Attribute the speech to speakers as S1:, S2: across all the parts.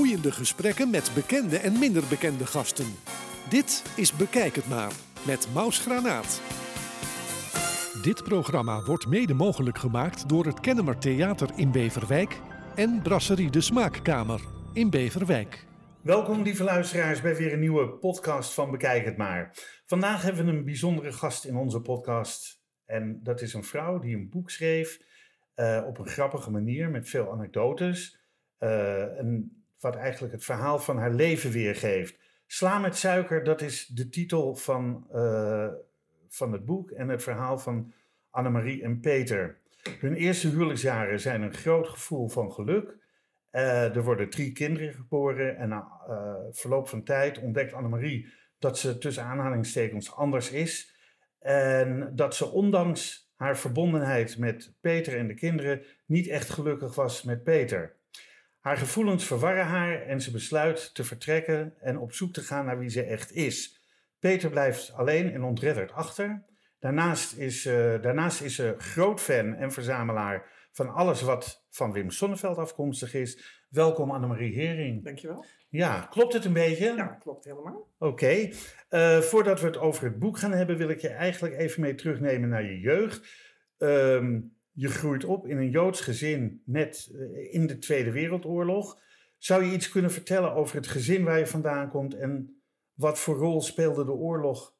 S1: Boeiende gesprekken met bekende en minder bekende gasten. Dit is Bekijk het maar met Maus Granaat. Dit programma wordt mede mogelijk gemaakt door het Kennemer Theater in Beverwijk en Brasserie de Smaakkamer in Beverwijk.
S2: Welkom lieve luisteraars bij weer een nieuwe podcast van Bekijk het maar. Vandaag hebben we een bijzondere gast in onze podcast. En dat is een vrouw die een boek schreef uh, op een grappige manier met veel anekdotes. Uh, en wat eigenlijk het verhaal van haar leven weergeeft. Sla met suiker, dat is de titel van, uh, van het boek en het verhaal van Annemarie en Peter. Hun eerste huwelijksjaren zijn een groot gevoel van geluk. Uh, er worden drie kinderen geboren en na uh, verloop van tijd ontdekt Annemarie dat ze tussen aanhalingstekens anders is. En dat ze ondanks haar verbondenheid met Peter en de kinderen niet echt gelukkig was met Peter. Haar gevoelens verwarren haar en ze besluit te vertrekken en op zoek te gaan naar wie ze echt is. Peter blijft alleen en ontredderd achter. Daarnaast is, uh, daarnaast is ze groot fan en verzamelaar van alles wat van Wim Sonneveld afkomstig is. Welkom Annemarie Hering.
S3: Dankjewel.
S2: Ja, klopt het een beetje?
S3: Ja, klopt helemaal.
S2: Oké. Okay. Uh, voordat we het over het boek gaan hebben, wil ik je eigenlijk even mee terugnemen naar je jeugd. Um, je groeit op in een Joods gezin net uh, in de Tweede Wereldoorlog. Zou je iets kunnen vertellen over het gezin waar je vandaan komt en wat voor rol speelde de oorlog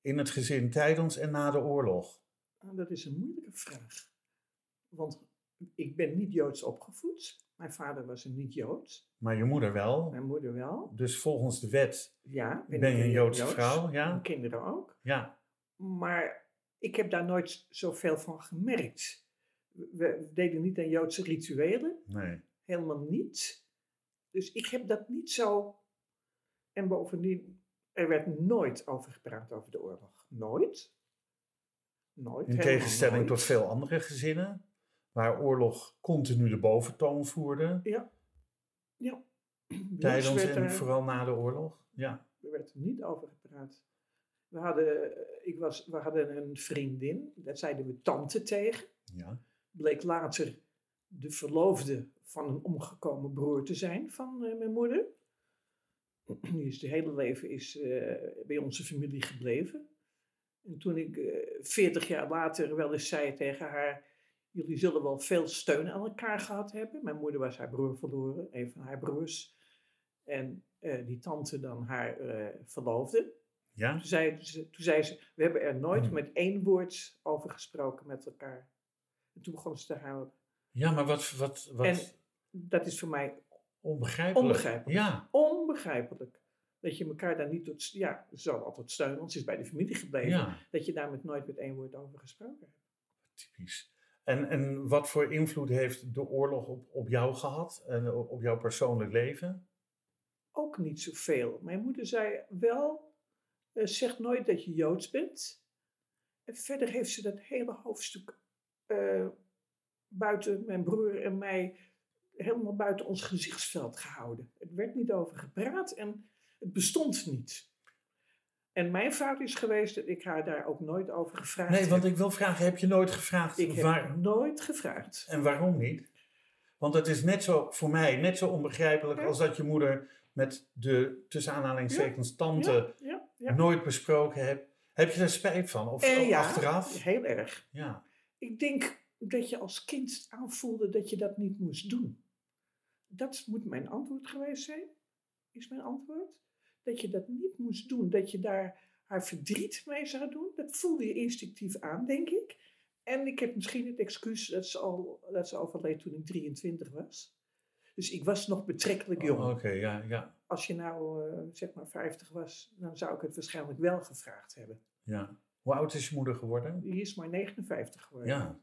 S2: in het gezin tijdens en na de oorlog?
S3: Dat is een moeilijke vraag. Want ik ben niet Joods opgevoed. Mijn vader was een niet-Joods.
S2: Maar je moeder wel?
S3: Mijn moeder wel.
S2: Dus volgens de wet
S3: ja,
S2: ben, ben je een Joodse Joods, vrouw? Ja.
S3: Mijn kinderen ook.
S2: Ja.
S3: Maar ik heb daar nooit zoveel van gemerkt. We deden niet aan Joodse rituelen.
S2: Nee.
S3: Helemaal niet. Dus ik heb dat niet zo... En bovendien, er werd nooit over gepraat over de oorlog. Nooit. Nooit.
S2: In tegenstelling nooit. tot veel andere gezinnen? waar oorlog continu de boventoon voerde.
S3: Ja. ja.
S2: Tijdens en er, vooral na de oorlog. Ja.
S3: Er werd niet over gepraat. We hadden, ik was, we hadden een vriendin, dat zeiden we tante tegen.
S2: Ja.
S3: Bleek later de verloofde van een omgekomen broer te zijn van uh, mijn moeder. Die is het hele leven is, uh, bij onze familie gebleven. En toen ik veertig uh, jaar later wel eens zei tegen haar Jullie zullen wel veel steun aan elkaar gehad hebben. Mijn moeder was haar broer verloren, een van haar broers. En die tante dan haar verloofde.
S2: Ja?
S3: Toen zei, ze, toen zei ze, we hebben er nooit met één woord over gesproken met elkaar. En toen begon ze te huilen.
S2: Ja, maar wat... wat, wat...
S3: En dat is voor mij
S2: onbegrijpelijk.
S3: onbegrijpelijk.
S2: Ja.
S3: Onbegrijpelijk. Dat je elkaar daar niet tot... Ja, ze zal altijd steunen, want ze is bij de familie gebleven.
S2: Ja.
S3: Dat je daar met nooit met één woord over gesproken hebt.
S2: Typisch. En, en wat voor invloed heeft de oorlog op, op jou gehad en op jouw persoonlijk leven?
S3: Ook niet zoveel. Mijn moeder zei wel, uh, zeg nooit dat je Joods bent. En verder heeft ze dat hele hoofdstuk uh, buiten mijn broer en mij helemaal buiten ons gezichtsveld gehouden. Het werd niet over gepraat en het bestond niet. En mijn fout is geweest dat ik haar daar ook nooit over gevraagd
S2: heb. Nee, want ik wil vragen, heb je nooit gevraagd?
S3: Ik
S2: waar...
S3: heb nooit gevraagd.
S2: En waarom niet? Want het is net zo, voor mij, net zo onbegrijpelijk ja. als dat je moeder met de, tussen aanhalingstekens, ja. tante
S3: ja.
S2: Nooit besproken hebt. Heb je daar spijt van? Of,
S3: eh,
S2: achteraf?
S3: heel erg.
S2: Ja.
S3: Ik denk dat je als kind aanvoelde dat je dat niet moest doen. Dat moet mijn antwoord geweest zijn, is mijn antwoord dat je dat niet moest doen. Dat je daar haar verdriet mee zou doen. Dat voelde je instinctief aan, denk ik. En ik heb misschien het excuus dat ze, al, dat ze overleed toen ik 23 was. Dus ik was nog betrekkelijk jong.
S2: Oh, Oké, okay, ja, ja.
S3: Als je nou uh, zeg maar 50 was, dan zou ik het waarschijnlijk wel gevraagd hebben.
S2: Ja. Hoe oud is je moeder geworden?
S3: Die is maar 59 geworden.
S2: Ja.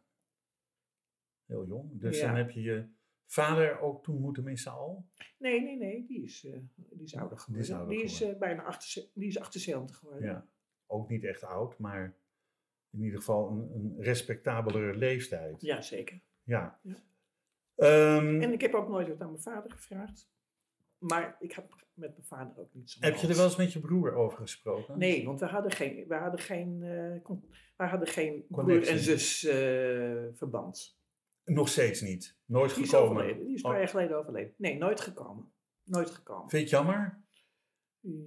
S2: Heel jong. Dus
S3: Ja.
S2: dan heb je je vader ook toen moeten missen al?
S3: Nee, nee, nee, die is, uh, die is ouder geworden.
S2: Die is ouder
S3: Die is,
S2: geworden.
S3: uh, bijna 78, die is 78 geworden.
S2: Ja. Ook niet echt oud, maar in ieder geval een, een respectabelere leeftijd.
S3: Ja, zeker.
S2: Ja.
S3: Ja.
S2: Ehm,
S3: En ik heb ook nooit wat aan mijn vader gevraagd. Maar ik heb met mijn vader ook niet zo.
S2: heb je er wel eens met je broer over gesproken?
S3: Nee, want we hadden geen, we hadden geen, uh, con- we hadden geen broer en zus uh, verband.
S2: Nog steeds niet. Nooit
S3: Die is
S2: gekomen.
S3: overleden. Die is een
S2: Oh.
S3: paar jaar geleden overleden. Nee, nooit gekomen. Nooit gekomen.
S2: Vind je het jammer?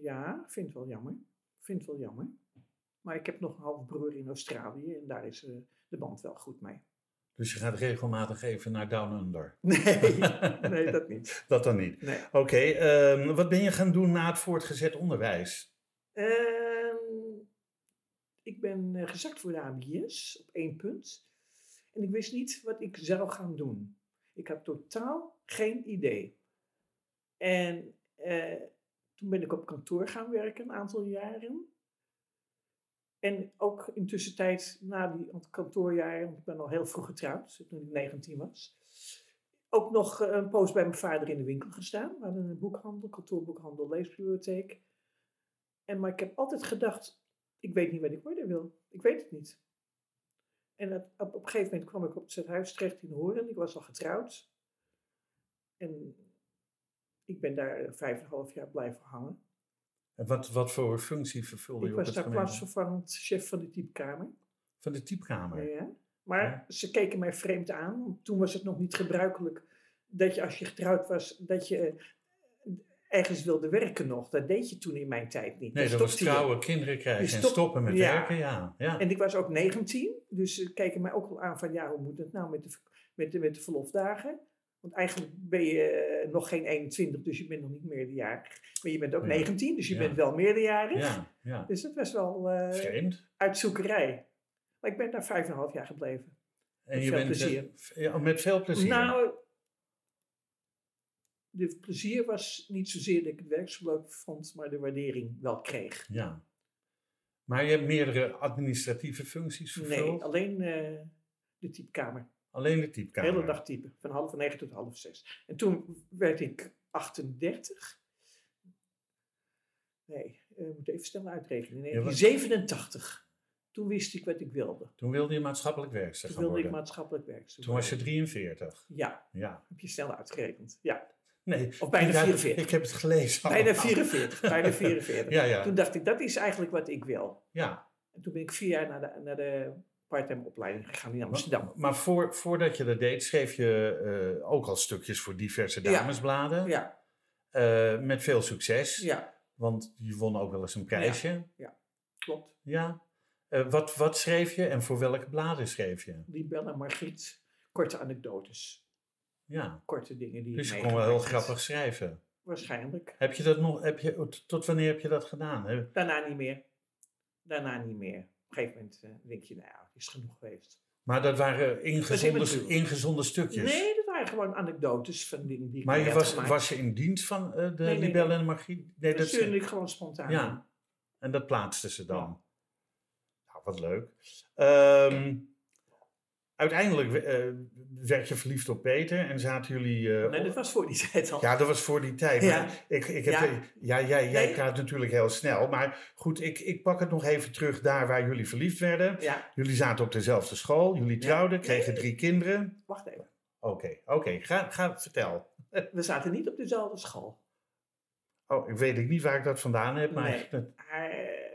S3: Ja, vind het wel jammer. Vind het wel jammer. Maar ik heb nog een halfbroer in Australië en daar is eh, de band wel goed mee.
S2: Dus je gaat regelmatig even naar Down Under?
S3: Nee, nee dat niet.
S2: Dat dan niet?
S3: Nee.
S2: Oké, ehm, wat ben je gaan doen na het voortgezet onderwijs?
S3: Ehm, ik ben eh, gezakt voor de ABS op één punt. En ik wist niet wat ik zou gaan doen. Ik had totaal geen idee. En eh, toen ben ik op kantoor gaan werken, een aantal jaren. En ook in tussentijd, na die kantoorjaren, want ik ben al heel vroeg getrouwd, toen ik 19 was. Ook nog eh, een poos bij mijn vader in de winkel gestaan. We hadden een boekhandel, kantoorboekhandel, leesbibliotheek. En, maar ik heb altijd gedacht, ik weet niet wat ik worden wil. Ik weet het niet. En op, op een gegeven moment kwam ik op het huis terecht in Horen. Ik was al getrouwd. En ik ben daar vijf en een half jaar blijven hangen.
S2: En wat, wat voor functie vervulde
S3: Ik
S2: je op
S3: was
S2: het
S3: daar
S2: gemeente?
S3: plaatsvervangend chef van de typekamer.
S2: Van de typekamer?
S3: Ja. Maar
S2: Ja.
S3: ze keken mij vreemd aan. want Toen was het nog niet gebruikelijk dat je als je getrouwd was, dat je eh, ergens wilde werken nog. Dat deed je toen in mijn tijd niet.
S2: Nee,
S3: Dan
S2: dat was trouwen, kinderen krijgen
S3: Je
S2: en stoppen met
S3: ja.
S2: werken, ja. ja.
S3: En ik was ook 19, dus ze keken mij ook wel aan van ja, hoe moet het nou met de, met de, met de verlofdagen? Want eigenlijk ben je eh, nog geen 21, dus je bent nog niet meerderjarig. Maar je bent ook
S2: Ja.
S3: 19, dus je
S2: Ja.
S3: bent wel meerderjarig.
S2: ja, ja.
S3: Dus dat was wel
S2: Vreemd.
S3: uitzoekerij. Maar ik ben daar vijf en een half jaar gebleven.
S2: En
S3: met
S2: je
S3: veel
S2: bent, eh,
S3: plezier.
S2: met veel plezier.
S3: Nou, de plezier was niet zozeer dat ik het werk zo leuk vond, maar de waardering wel kreeg.
S2: ja. Maar je hebt meerdere administratieve functies vervuld?
S3: Nee, alleen eh, de typekamer.
S2: Alleen de
S3: De
S2: typekamer?
S3: hele dag typen, van half negen tot half zes. En toen werd ik 38. Nee, eh, ik moet even snel uitrekenen. Nee,
S2: Ja, wat-
S3: 87. Toen wist ik wat ik wilde.
S2: Toen wilde je maatschappelijk werkster
S3: Toen wilde ik maatschappelijk werkzaam
S2: Toen was je
S3: worden.
S2: 43.
S3: Ja,
S2: Ja.
S3: heb je snel uitgerekend. Ja,
S2: Nee.
S3: Of bijna
S2: ja,
S3: 44.
S2: Ik heb het gelezen.
S3: bijna
S2: allemaal.
S3: 44. Bijna 44.
S2: Ja, ja.
S3: Toen dacht ik, dat is eigenlijk wat ik wil.
S2: ja.
S3: En toen ben ik vier jaar naar de, naar de parttime opleiding gegaan in Amsterdam.
S2: Maar, maar voor, voordat je dat deed, schreef je eh, ook al stukjes voor diverse
S3: Ja.
S2: damesbladen.
S3: Ja,
S2: Eh, met veel succes.
S3: ja,
S2: Want je won ook wel eens een prijsje.
S3: klopt.
S2: Ja. Eh, wat, wat schreef je en voor welke bladen schreef je?
S3: Libelle en Margriet, korte anekdotes.
S2: Ja.
S3: Korte dingen die
S2: Dus je kon wel heel grappig schrijven.
S3: Waarschijnlijk.
S2: Heb je dat nog, heb je, tot wanneer heb je dat gedaan?
S3: Daarna niet meer. Daarna niet meer. Een gegeven moment eh, denk je, nou ja, is genoeg geweest.
S2: Maar dat waren ingezonde, ingezonde stukjes.
S3: Nee, dat waren gewoon anekdotes van dingen die ik
S2: maar je was, was je in dienst van eh, de
S3: nee,
S2: Libelle
S3: nee.
S2: en de Magie? Nee,
S3: dat
S2: dat
S3: stuurde ik gewoon spontaan.
S2: Ja, en dat plaatsten ze dan.
S3: Ja.
S2: Nou, wat leuk. Ehm, uiteindelijk eh, werd je verliefd op Peter en zaten jullie... eh,
S3: Nee, dat was voor die tijd al.
S2: Ja, dat was voor die tijd.
S3: Ja.
S2: Maar ik, ik heb,
S3: Ja.
S2: ja. jij, jij
S3: Nee.
S2: praat natuurlijk heel snel. Maar goed, ik, ik pak het nog even terug daar waar jullie verliefd werden.
S3: Ja,
S2: Jullie zaten op dezelfde school, jullie trouwden, kregen drie kinderen.
S3: wacht even.
S2: Oké, oké, ga, ga, vertel.
S3: We zaten niet op dezelfde school.
S2: Oh, ik weet niet waar ik dat vandaan heb, maar...
S3: Hij, eh,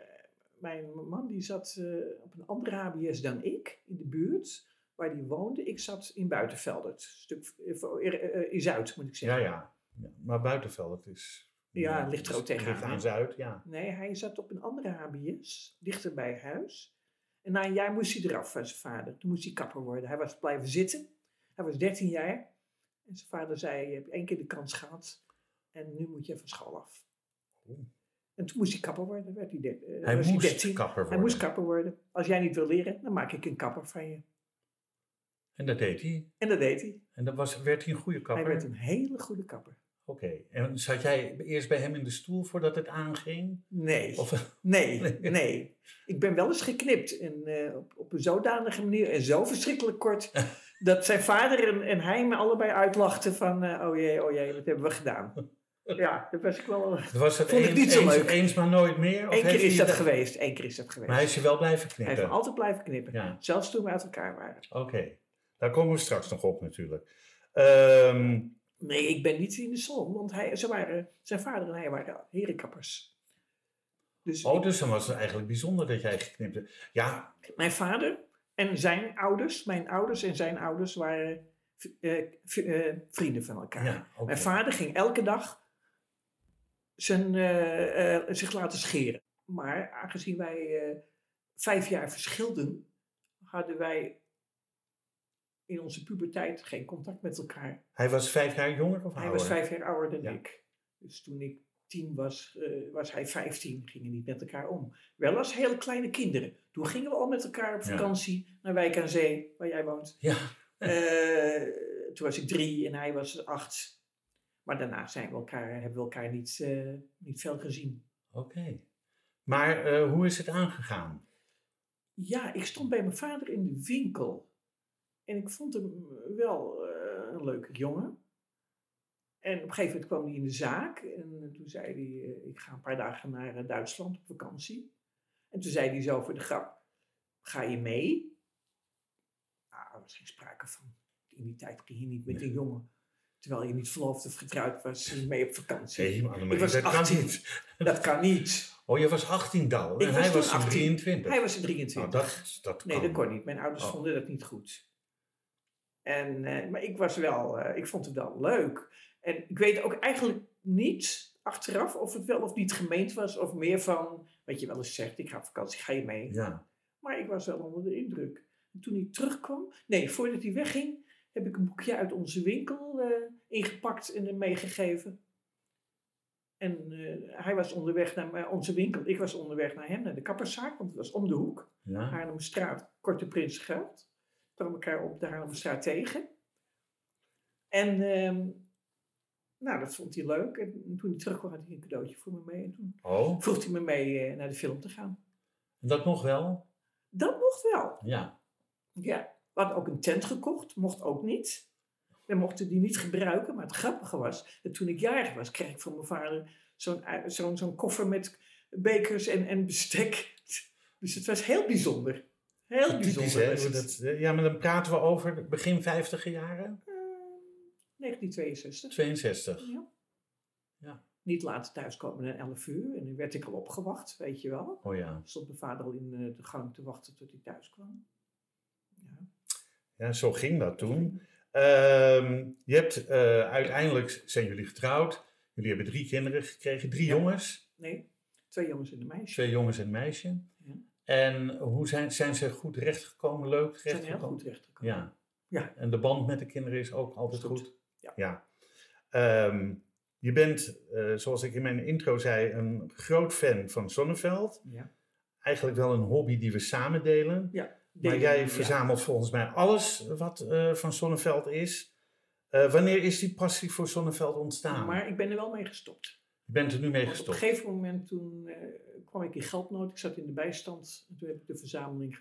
S3: mijn man die zat op een andere HBS dan ik, in de buurt waar die woonde. Ik zat in Buitenveldert, een stuk eh, eh, eh, in Zuid moet ik zeggen.
S2: ja. Ja, Maar Buitenveld, het is...
S3: Ja, ligt er ook tegenaan,
S2: Ligt aan? Zuid, ja.
S3: Nee, hij zat op een andere HBS, dichter bij huis. En na een jaar moest hij eraf van zijn vader. Toen moest hij kapper worden. Hij was blijven zitten. Hij was 13 jaar. En zijn vader zei, je hebt één keer de kans gehad. En nu moet je van school af.
S2: Oeh.
S3: En toen moest hij kapper worden. Werd hij, de-
S2: Hij moest
S3: 13.
S2: kapper worden.
S3: Hij moest kapper worden. Als jij niet wil leren, dan maak ik een kapper van je.
S2: En dat deed hij.
S3: En dat deed hij.
S2: En dat was, werd hij een goede kapper?
S3: Hij werd een hele goede kapper.
S2: Oké. En zat jij eerst bij hem in de stoel voordat het aanging?
S3: Nee,
S2: Of,
S3: nee,
S2: Nee.
S3: Ik ben wel eens geknipt. En, eh, op, op een zodanige manier en zo verschrikkelijk kort. dat zijn vader en, en hij me allebei uitlachten van... eh, oh jee, oh jee, wat hebben we gedaan? Ja, dat was ik wel...
S2: was het
S3: Vond ik
S2: eens,
S3: niet zo
S2: eens,
S3: leuk.
S2: eens maar nooit meer?
S3: Eén
S2: heeft
S3: keer is
S2: hij
S3: dat geweest. Eén keer is dat geweest.
S2: Maar hij is je wel blijven
S3: Hij
S2: knippen?
S3: heeft me altijd blijven knippen.
S2: Ja.
S3: Zelfs toen we uit elkaar waren.
S2: Oké. Daar komen we straks nog op natuurlijk. Ehm,
S3: Nee, ik ben niet in de zon. Want hij, ze waren, zijn vader en hij waren herenkappers. Dus
S2: oh, dus dan was het eigenlijk bijzonder dat jij geknipt hebt. Ja,
S3: Mijn vader en zijn ouders, mijn ouders en zijn ouders waren eh, eh, vrienden van elkaar.
S2: ja.
S3: Mijn vader ging elke dag zijn, eh, zich laten scheren. Maar aangezien wij vijf jaar verschilden, hadden wij in onze puberteit geen contact met elkaar.
S2: Hij was vijf jaar jonger of
S3: Hij
S2: ouder?
S3: was vijf jaar ouder dan
S2: Ja.
S3: ik. Dus toen ik tien was, eh, was hij vijftien. Gingen niet met elkaar om. Wel als hele kleine kinderen. Toen gingen we al met elkaar op
S2: Ja.
S3: vakantie naar Wijk aan Zee, waar jij woont.
S2: Ja,
S3: Eh, toen was ik drie en hij was acht. Maar daarna zijn we elkaar, hebben we elkaar niet, eh, niet veel gezien.
S2: oké. Maar hoe is het aangegaan?
S3: Ja, ik stond bij mijn vader in de winkel. En ik vond hem wel eh, een leuke jongen. En op een gegeven moment kwam hij in de zaak. En toen zei hij, eh, ik ga een paar dagen naar eh, Duitsland op vakantie. En toen zei hij zo voor de grap, ga je mee? Nou, er was geen sprake van. In die tijd ging je niet met een jongen. Terwijl je niet verloofd of getrouwd was, mee op vakantie.
S2: Nee, maar dat kan
S3: 18.
S2: niet.
S3: Dat kan niet.
S2: Oh, je was 18 dan en
S3: was
S2: hij was
S3: 18.
S2: 23.
S3: Hij was in 23.
S2: Nou, dat, dat
S3: Nee,
S2: kan.
S3: dat kon niet. Mijn ouders
S2: Oh.
S3: vonden dat niet goed. En, eh, maar ik was wel, eh, ik vond het wel leuk. En ik weet ook eigenlijk niet achteraf of het wel of niet gemeend was. Of meer van, wat je wel eens zegt, ik ga op vakantie, ga je mee?
S2: Ja,
S3: Maar ik was wel onder de indruk. En toen hij terugkwam, nee, voordat hij wegging, heb ik een boekje uit onze winkel eh, ingepakt en hem meegegeven. En hij was onderweg naar onze winkel. Ik was onderweg naar hem, naar de kapperszaak, want het was om de hoek.
S2: ja.
S3: Haarlemmerstraat, Korte Prinsengracht. Kwamen elkaar op de Haarlemmerstraat tegen. En ehm, nou, dat vond hij leuk. En toen hij terugkwam had hij een cadeautje voor me mee. En toen
S2: Oh,
S3: vroeg hij me mee eh, naar de film te gaan.
S2: dat nog wel?
S3: Dat mocht wel.
S2: Ja.
S3: Ja, we hadden ook een tent gekocht. Mocht ook niet. We mochten die niet gebruiken. Maar het grappige was, dat toen ik jarig was, kreeg ik van mijn vader zo'n zo'n zo'n koffer met bekers en, en bestek. Dus het was heel bijzonder. Heel bijzonder.
S2: Dat, eh, ja, maar dan praten we over begin 50 jaren?
S3: Eh, 1962.
S2: 62.
S3: Ja.
S2: Ja.
S3: Niet later thuiskomen dan 11 uur. En dan werd ik al opgewacht, weet je wel.
S2: Oh ja.
S3: Stond mijn vader al in eh, de gang te wachten tot hij thuis kwam. Ja.
S2: Ja, zo ging dat toen. Ehm, je hebt, eh, uiteindelijk zijn jullie getrouwd. Jullie hebben drie kinderen gekregen. Drie
S3: Ja.
S2: jongens.
S3: Nee, twee jongens en een meisje.
S2: Twee jongens en een meisje.
S3: Ja.
S2: En hoe zijn, zijn ze goed terechtgekomen? Leuk
S3: Ze zijn heel
S2: terechtgekomen?
S3: goed terechtgekomen.
S2: Ja.
S3: Ja.
S2: En de band met de kinderen is ook altijd
S3: Is goed.
S2: goed?
S3: Ja.
S2: Ehm, je bent, eh, zoals ik in mijn intro zei, een groot fan van Zonneveld.
S3: Ja.
S2: Eigenlijk wel een hobby die we samen delen.
S3: Ja,
S2: Maar jij
S3: ja.
S2: verzamelt volgens mij alles wat eh, van Zonneveld is. Eh, wanneer is die passie voor Zonneveld ontstaan?
S3: Maar ik ben er wel mee gestopt.
S2: Je bent er nu mee
S3: Want op een
S2: gestopt.
S3: gegeven moment toen kwam ik in geldnood. Ik zat in de bijstand. En toen heb ik de verzameling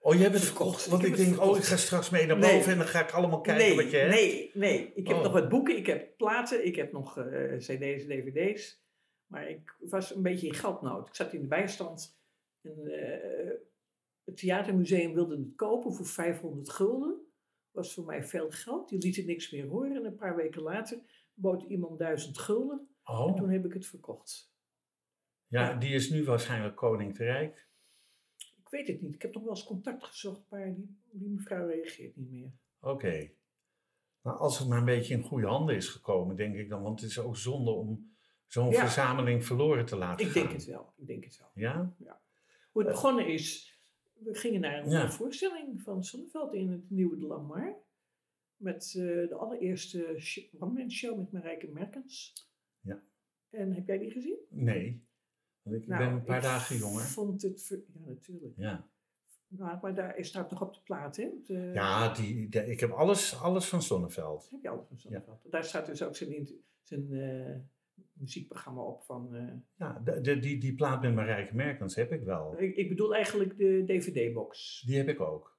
S2: Oh, jij hebt het
S3: verkocht.
S2: Want
S3: Ik
S2: denk, oh, ik ga straks mee naar
S3: Nee.
S2: boven en dan ga ik allemaal kijken
S3: nee,
S2: wat je hebt.
S3: Nee, nee. Ik heb
S2: Oh.
S3: nog wat boeken. Ik heb platen. Ik heb nog eh, cd's en dvd's. Maar ik was een beetje in geldnood. Ik zat in de bijstand. En, eh, het theatermuseum wilde het kopen voor 500 gulden. Was voor mij veel geld. Die lieten niks meer horen. En een paar weken later bood iemand 1000 gulden. En
S2: Oh,
S3: toen heb ik het verkocht.
S2: Ja, die is nu waarschijnlijk koning te rijk.
S3: Ik weet het niet. Ik heb nog wel eens contact gezocht, maar die, die mevrouw reageert niet meer.
S2: Oké. Nou, als het maar een beetje in goede handen is gekomen, denk ik dan. Want het is ook zonde om zo'n
S3: Ja.
S2: verzameling verloren te laten
S3: Ik
S2: gaan.
S3: denk het wel. Ik denk het wel.
S2: Ja?
S3: Hoe het begonnen is, we gingen naar een
S2: Ja.
S3: voorstelling van Zonneveld in het Nieuwe de Lamar. Met eh, de allereerste one-man show met Marijke Merkens.
S2: Ja.
S3: En heb jij die gezien?
S2: Nee. Ik
S3: Nou,
S2: ben een paar
S3: ik
S2: dagen jonger.
S3: vond het... ver- Ja, natuurlijk.
S2: Ja,
S3: Nou, maar daar staat nog op de plaat, hè? De-
S2: ja die, ik heb alles, alles van Zonneveld.
S3: Heb je alles van Zonneveld. Daar staat dus ook zijn, zijn eh, muziekprogramma op van... eh,
S2: Ja, de, die, die plaat met Marijke Merkens heb ik wel.
S3: ik, ik bedoel eigenlijk de DVD-box.
S2: Die heb ik ook.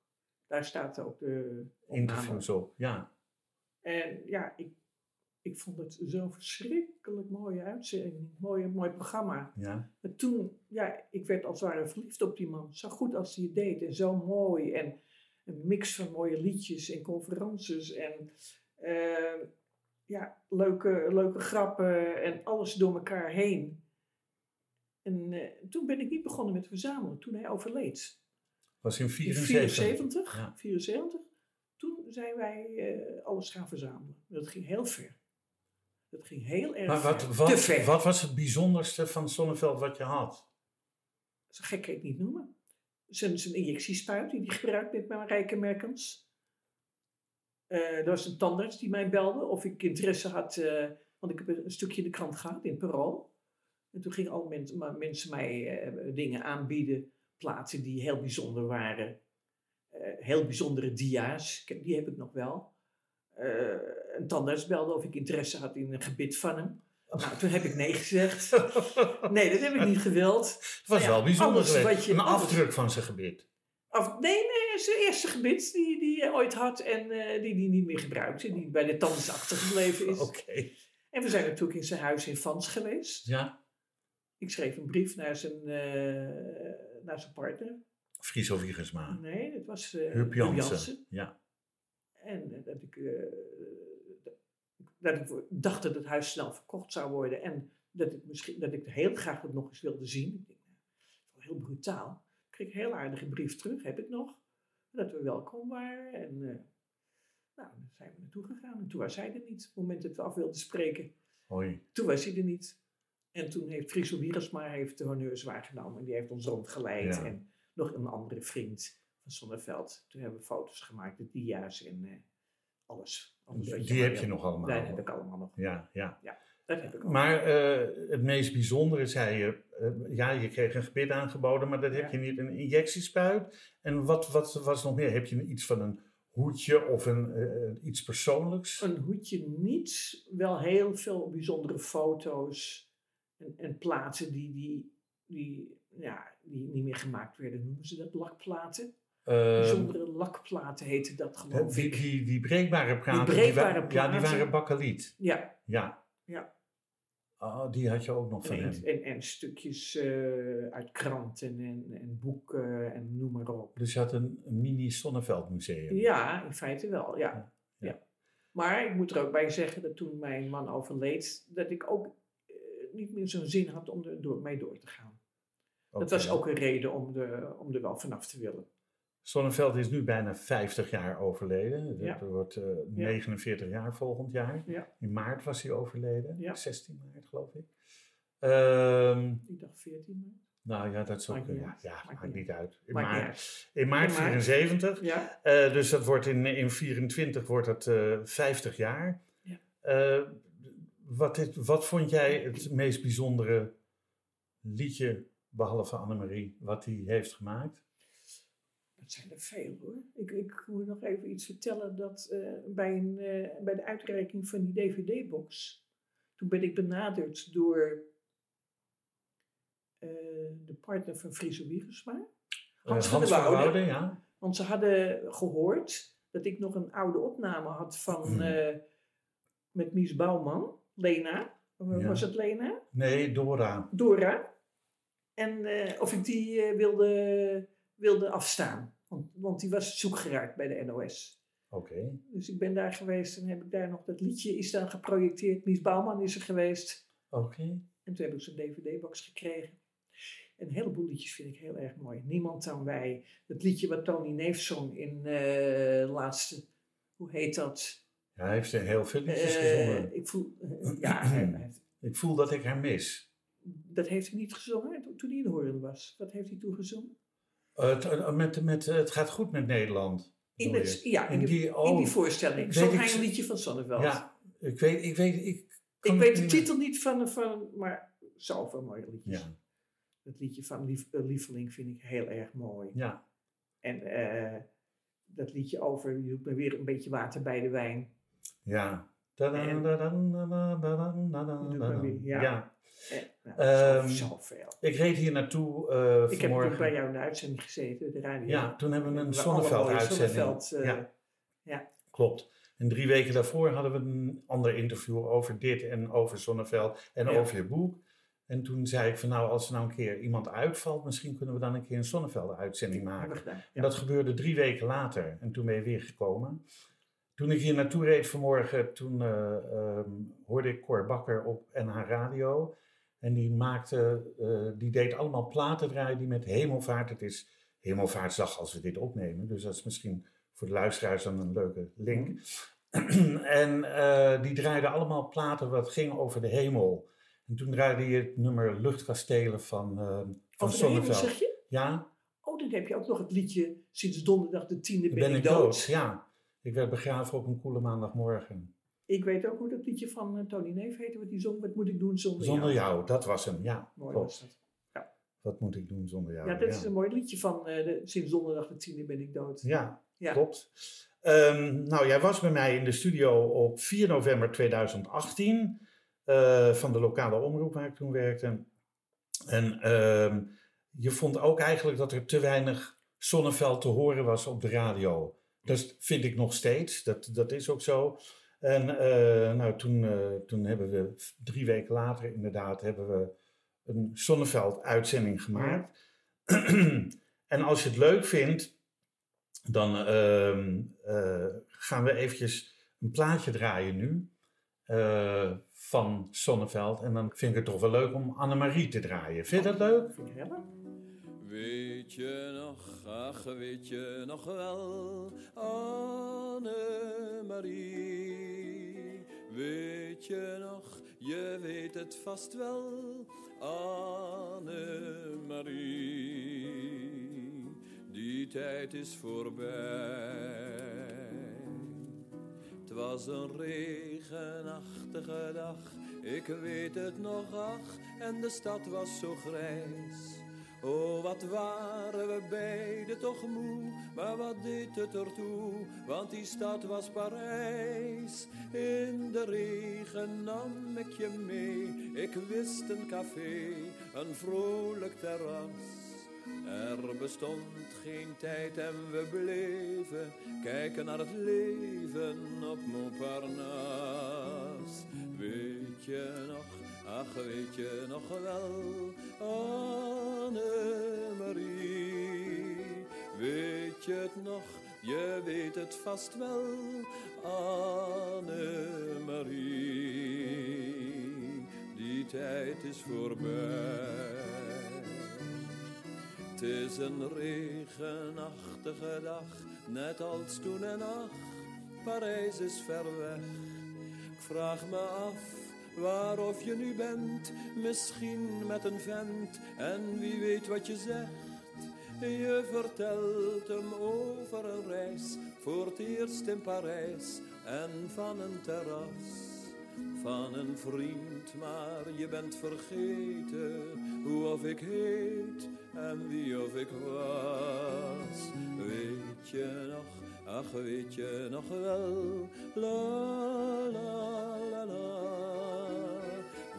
S3: Daar staat ook de
S2: Interviews op. Ja,
S3: En ja, ik, ik vond het zo'n verschrikkelijk mooie uitzending. Mooi, mooi programma.
S2: ja.
S3: Maar toen, ja, ik werd als het ware verliefd op die man. Zo goed als hij het deed en zo mooi. En een mix van mooie liedjes en conferences en eh, ja, leuke, leuke grappen en alles door elkaar heen. En eh, toen ben ik niet begonnen met verzamelen, toen hij overleed.
S2: Was in
S3: In
S2: 74.
S3: 74,
S2: Ja.
S3: 74, toen zijn wij eh, alles gaan verzamelen. Dat ging heel ver. Dat ging heel erg
S2: Maar wat,
S3: te ver.
S2: wat was het bijzonderste van Sonneveld wat je had?
S3: Zo gek kan het niet noemen. Zijn, zijn injectiespuit die hij gebruikt met Marijke Merkens. Eh er was een tandarts die mij belde of ik interesse had, eh, want ik heb een stukje in de krant gehad in Parool. En toen gingen al mensen, maar mensen mij eh, dingen aanbieden, plaatsen die heel bijzonder waren. Eh, heel bijzondere dia's, Ik die heb ik nog wel. Eh, een tandarts belde of ik interesse had in een gebit van hem. Nou, toen heb ik nee gezegd. Nee, dat heb ik niet gewild.
S2: Het was
S3: Ja,
S2: wel bijzonder geweest.
S3: wat je-
S2: een afdruk van zijn gebit.
S3: Of, nee, nee, zijn eerste gebit die, die hij ooit had en eh, die hij niet meer gebruikte. Die bij de tandarts achtergebleven is.
S2: Oké.
S3: En we zijn natuurlijk in zijn huis in Vans geweest.
S2: Ja.
S3: Ik schreef een brief naar zijn, eh, naar zijn partner.
S2: Friso Wiegersma.
S3: Nee, het was eh
S2: Huub
S3: Huub
S2: Jansen. Ja.
S3: En eh, dat ik, eh, dat ik dacht dat het huis snel verkocht zou worden. En dat ik, misschien, dat ik heel graag het nog eens wilde zien. Ik denk, nou, heel brutaal. Ik kreeg een heel aardige brief terug, heb ik nog. Dat we welkom waren. En eh, nou, dan zijn we naartoe gegaan. En toen was hij er niet. Op het moment dat we af wilden spreken,
S2: Hoi.
S3: toen was hij er niet. En toen heeft Friso Wiegersma heeft de honneurs waargenomen. En die heeft ons rondgeleid.
S2: Ja.
S3: En nog een andere vriend van Zonneveld. Toen hebben we foto's gemaakt, de dia's en eh, alles. alles
S2: Die heb je nog allemaal.
S3: Dat heb ik allemaal nog.
S2: Ja, ja.
S3: Dat heb ik ook.
S2: Maar eh, het meest bijzondere zei je, eh, ja, je kreeg een gebit aangeboden, maar dat heb
S3: Ja.
S2: je niet, een injectiespuit. En wat, wat was nog meer? Heb je iets van een hoedje of een, iets persoonlijks?
S3: Een hoedje niet, wel heel veel bijzondere foto's en, en platen die, die, die, ja, die niet meer gemaakt werden. Noemen ze dat lakplaten?
S2: Eh,
S3: Bijzondere lakplaten heette dat geloof
S2: die,
S3: ik.
S2: die, die breekbare wa- ja, die
S3: platen.
S2: waren bakkeliet.
S3: Ja,
S2: Ja.
S3: Ja.
S2: Oh, die had je ook nog van
S3: en,
S2: hem.
S3: en, en stukjes eh, uit kranten en, en boeken en noem maar op.
S2: Dus je had een, een mini Sonneveld museum.
S3: Ja, in feite wel, ja.
S2: Ja.
S3: ja. Maar ik moet er ook bij zeggen dat toen mijn man overleed, dat ik ook eh, niet meer zo'n zin had om er door, mee door te gaan. Dat was ook een reden om, de, om er wel vanaf te willen.
S2: Sonneveld is nu bijna 50 jaar overleden.
S3: Ja.
S2: Dat wordt eh,
S3: Ja.
S2: 49 jaar volgend jaar.
S3: Ja.
S2: In maart was hij overleden.
S3: Ja.
S2: 16 maart geloof ik. Ehm,
S3: Ik dacht 14 maart.
S2: nou ja, dat ook...
S3: Maakt niet
S2: ja,
S3: uit.
S2: ja,
S3: Maakt
S2: maakt
S3: niet
S2: niet uit. In
S3: Maakt
S2: maart,
S3: uit.
S2: in maart
S3: In maart.
S2: 74.
S3: Ja,
S2: Eh, dus dat wordt in, in 24 wordt dat eh 50 jaar.
S3: Ja.
S2: Eh, wat, wat vond jij het meest bijzondere liedje, behalve Annemarie, wat hij heeft gemaakt?
S3: Dat zijn er veel hoor. Ik, ik moet nog even iets vertellen dat eh, bij, een, eh, bij de uitreiking van die DVD-box, toen ben ik benaderd door eh, de partner van Friso Wiegersma. Hans
S2: Eh,
S3: van der Woude.
S2: Woude, ja.
S3: Want ze hadden gehoord dat ik nog een oude opname had van
S2: Hmm.
S3: met Mies Bouwman, Lena.
S2: Ja.
S3: Was het Lena?
S2: Nee, Dora.
S3: Dora. En of ik die wilde, wilde afstaan. Want, want die was zoek geraakt bij de NOS.
S2: Oké.
S3: Dus ik ben daar geweest en heb ik daar nog dat liedje is dan geprojecteerd. Mies Bouwman is er geweest.
S2: Oké.
S3: En toen heb ik zo'n DVD-box gekregen. Een heleboel liedjes vind ik heel erg mooi. Niemand dan wij. Het liedje wat Tony Neef zong in eh, de laatste, hoe heet dat?
S2: Ja, hij heeft heel veel liedjes
S3: Eh,
S2: gezongen.
S3: ik voel, eh, ja, hij- hij heeft-
S2: Ik voel dat ik haar mis.
S3: dat heeft hij niet gezongen toen- hij in Hoorn was. Wat heeft hij toen gezongen?
S2: Het, eh, met, met, eh, het gaat goed met Nederland.
S3: In, het, ja, in,
S2: In
S3: die, in
S2: oh,
S3: die voorstelling.
S2: weet
S3: Zong
S2: ik
S3: hij
S2: z-
S3: een liedje van Sonneveld.
S2: Ja, ik weet, ik weet, ik
S3: Ik weet de titel niet van, van maar zoveel mooie liedjes.
S2: Ja,
S3: Het liedje van Lief, eh, Lieveling vind ik heel erg mooi.
S2: ja.
S3: En dat liedje over, je doet me weer een beetje water bij de wijn.
S2: Ja. Ja.
S3: Eh, nou,
S2: Ehm,
S3: zoveel.
S2: Ik reed hier naartoe eh
S3: Ik heb
S2: vanmorgen.
S3: bij jou in de uitzending gezeten, de radio.
S2: Ja, toen hebben we een Zonneveld-uitzending.
S3: Zonneveld, eh,
S2: Ja.
S3: ja.
S2: Klopt. En drie weken daarvoor hadden we een ander interview over dit en over Zonneveld en
S3: Ja.
S2: over je boek. En toen zei ik van nou, als er nou een keer iemand uitvalt, misschien kunnen we dan een keer een Zonneveld-uitzending maken. En dat gebeurde drie weken later. En toen ben je weer gekomen. Toen ik hier naartoe reed vanmorgen, toen eh, ehm, hoorde ik Cor Bakker op NH Radio. En die maakte, eh, die deed allemaal platen draaien die met hemelvaart. Het is hemelvaartsdag als we dit opnemen. Dus dat is misschien voor de luisteraars dan een leuke link. en eh, die draaiden allemaal platen wat ging over de hemel. En toen draaide je het nummer Luchtkastelen van, uh, van
S3: zeg je?
S2: Ja,
S3: Oh, dan heb je ook nog het liedje Sinds donderdag de tiende ben,
S2: ben
S3: ik
S2: ik
S3: dood.
S2: dood. Ja, ik werd begraven op een koele maandagmorgen.
S3: Ik weet ook hoe dat liedje van eh, Tony Neef heette, wat die zong, Wat moet ik doen zonder,
S2: Zonder
S3: jou?
S2: jou, dat was hem. Ja,
S3: Mooi
S2: klopt.
S3: was dat.
S2: Wat moet ik doen zonder jou?
S3: Ja, dat is een mooi liedje van eh, de, Sinds donderdag de tiende ben ik dood.
S2: Ja,
S3: Ja.
S2: klopt. Ehm, nou, jij was bij mij in de studio op 4 november 2018 eh, van de lokale omroep waar ik toen werkte. En ehm, je vond ook eigenlijk dat er te weinig Zonneveld te horen was op de radio. Dat vind ik nog steeds, dat, dat is ook zo. En eh, nou, toen, eh, toen hebben we drie weken later inderdaad hebben we een Zonneveld-uitzending gemaakt. en als je het leuk vindt, dan ehm, eh, gaan we eventjes een plaatje draaien nu van Sonneveld. En dan vind ik het toch wel leuk om Annemarie te draaien. Vind je dat leuk?
S3: Vind ik helemaal.
S4: Weet je nog, ach weet je nog wel, Annemarie. Weet je nog, je weet het vast wel, Annemarie. Die tijd is voorbij. Het was een regenachtige dag, ik weet het nog, ach, en de stad was zo grijs. Oh, wat waren we beiden toch moe, maar wat deed het ertoe, want die stad was Parijs. In de regen nam ik je mee, ik wist een café, een vrolijk terras. Er bestond geen tijd en we bleven kijken naar het leven op Montparnasse. Weet je nog, ach weet je nog wel, Annemarie. Weet je het nog, je weet het vast wel, Annemarie. Die tijd is voorbij. Het is een regenachtige dag, net als toen en ach, Parijs is ver weg. Ik vraag me af waar of je nu bent, misschien met een vent, en wie weet wat je zegt. Je vertelt hem over een reis, voor het eerst in Parijs, en van een terras van een vriend, maar je bent vergeten hoe of ik heet en wie of ik was. Weet je nog, ach weet je nog wel, la la la la.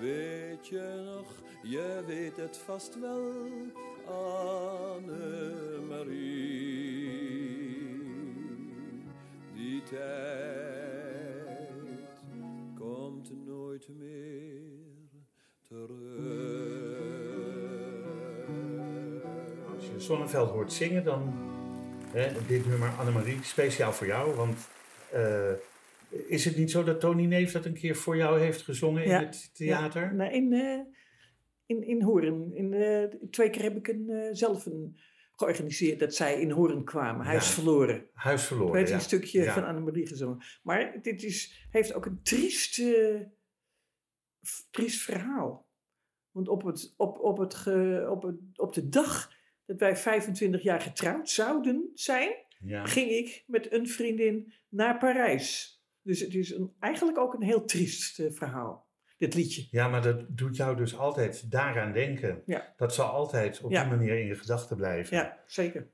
S4: Weet je nog, je weet het vast wel, Annemarie. Die tijd komt nooit meer terug.
S2: Als je Zonneveld hoort zingen, dan hè, dit nummer Annemarie, speciaal voor jou. Want eh, is het niet zo dat Tony Neef dat een keer voor jou heeft gezongen
S3: Ja,
S2: in het theater?
S3: Ja, nou, in, eh, in, in Hoorn. In, eh, twee keer heb ik een, eh, zelf een georganiseerd dat zij in Hoorn kwamen. Huis
S2: Ja.
S3: verloren.
S2: Huis verloren. ja.
S3: een stukje van Annemarie gezongen. Maar dit is, heeft ook een triest, triest verhaal. Want op, het, op, op, het ge- op, het, op de dag dat wij 25 jaar getrouwd zouden zijn, ging ik met een vriendin naar Parijs. Dus het is een, eigenlijk ook een heel triest eh, verhaal, dit liedje.
S2: ja, maar dat doet jou dus altijd daaraan denken.
S3: Ja.
S2: Dat zal altijd op
S3: Ja.
S2: die manier in je gedachten blijven.
S3: Ja, zeker.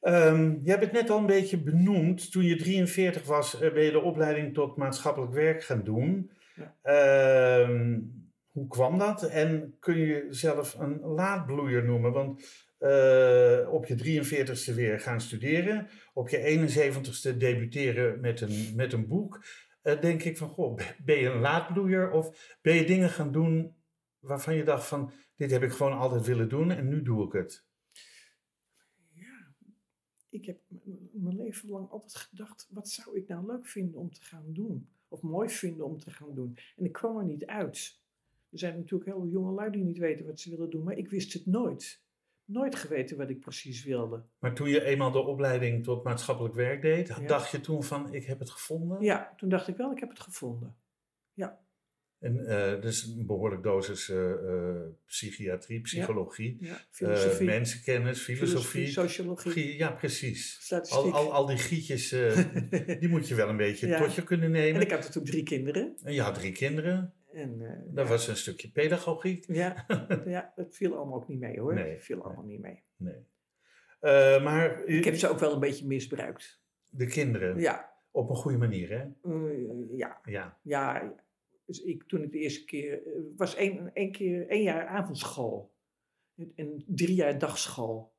S2: Ehm, je hebt het net al een beetje benoemd. Toen je 43 was, eh, ben je de opleiding tot maatschappelijk werk gaan doen.
S3: Ja.
S2: Ehm, hoe kwam dat? En kun je jezelf een laadbloeier noemen? Want eh, op je 43ste weer gaan studeren, op je 71ste debuteren met een, met een boek. Eh, denk ik van, goh, ben je een laadbloeier of ben je dingen gaan doen waarvan je dacht van, dit heb ik gewoon altijd willen doen en nu doe ik het?
S3: Ja, ik heb mijn leven lang altijd gedacht, wat zou ik nou leuk vinden om te gaan doen? Of mooi vinden om te gaan doen? En ik kwam er niet uit. Er zijn natuurlijk heel veel jonge lui die niet weten wat ze willen doen, maar ik wist het nooit. Nooit geweten wat ik precies wilde.
S2: Maar toen je eenmaal de opleiding tot maatschappelijk werk deed,
S3: Ja.
S2: dacht je toen van ik heb het gevonden?
S3: Ja, toen dacht ik wel, ik heb het gevonden.
S2: En eh dus een behoorlijk dosis eh, eh, psychiatrie, psychologie,
S3: Ja, filosofie,
S2: mensenkennis, filosofie.
S3: sociologie,
S2: Gie- Ja, precies.
S3: statistiek.
S2: Al, al, al die gietjes, die moet je wel een beetje
S3: Ja.
S2: tot je kunnen
S3: en
S2: nemen.
S3: ik had toen drie kinderen.
S2: En je had drie kinderen.
S3: En, eh,
S2: Dat
S3: ja,
S2: was een stukje pedagogiek.
S3: ja, ja, dat viel allemaal ook niet mee hoor.
S2: Nee,
S3: Dat viel
S2: nee.
S3: allemaal niet mee.
S2: Nee. Eh, maar
S3: Ik heb ze ook wel een beetje misbruikt.
S2: de kinderen,
S3: Ja,
S2: op een goede manier, hè?
S3: eh, ja,
S2: Ja.
S3: ja. Dus ik, toen ik de eerste keer, was één, één keer, één jaar avondschool. En- drie jaar dagschool.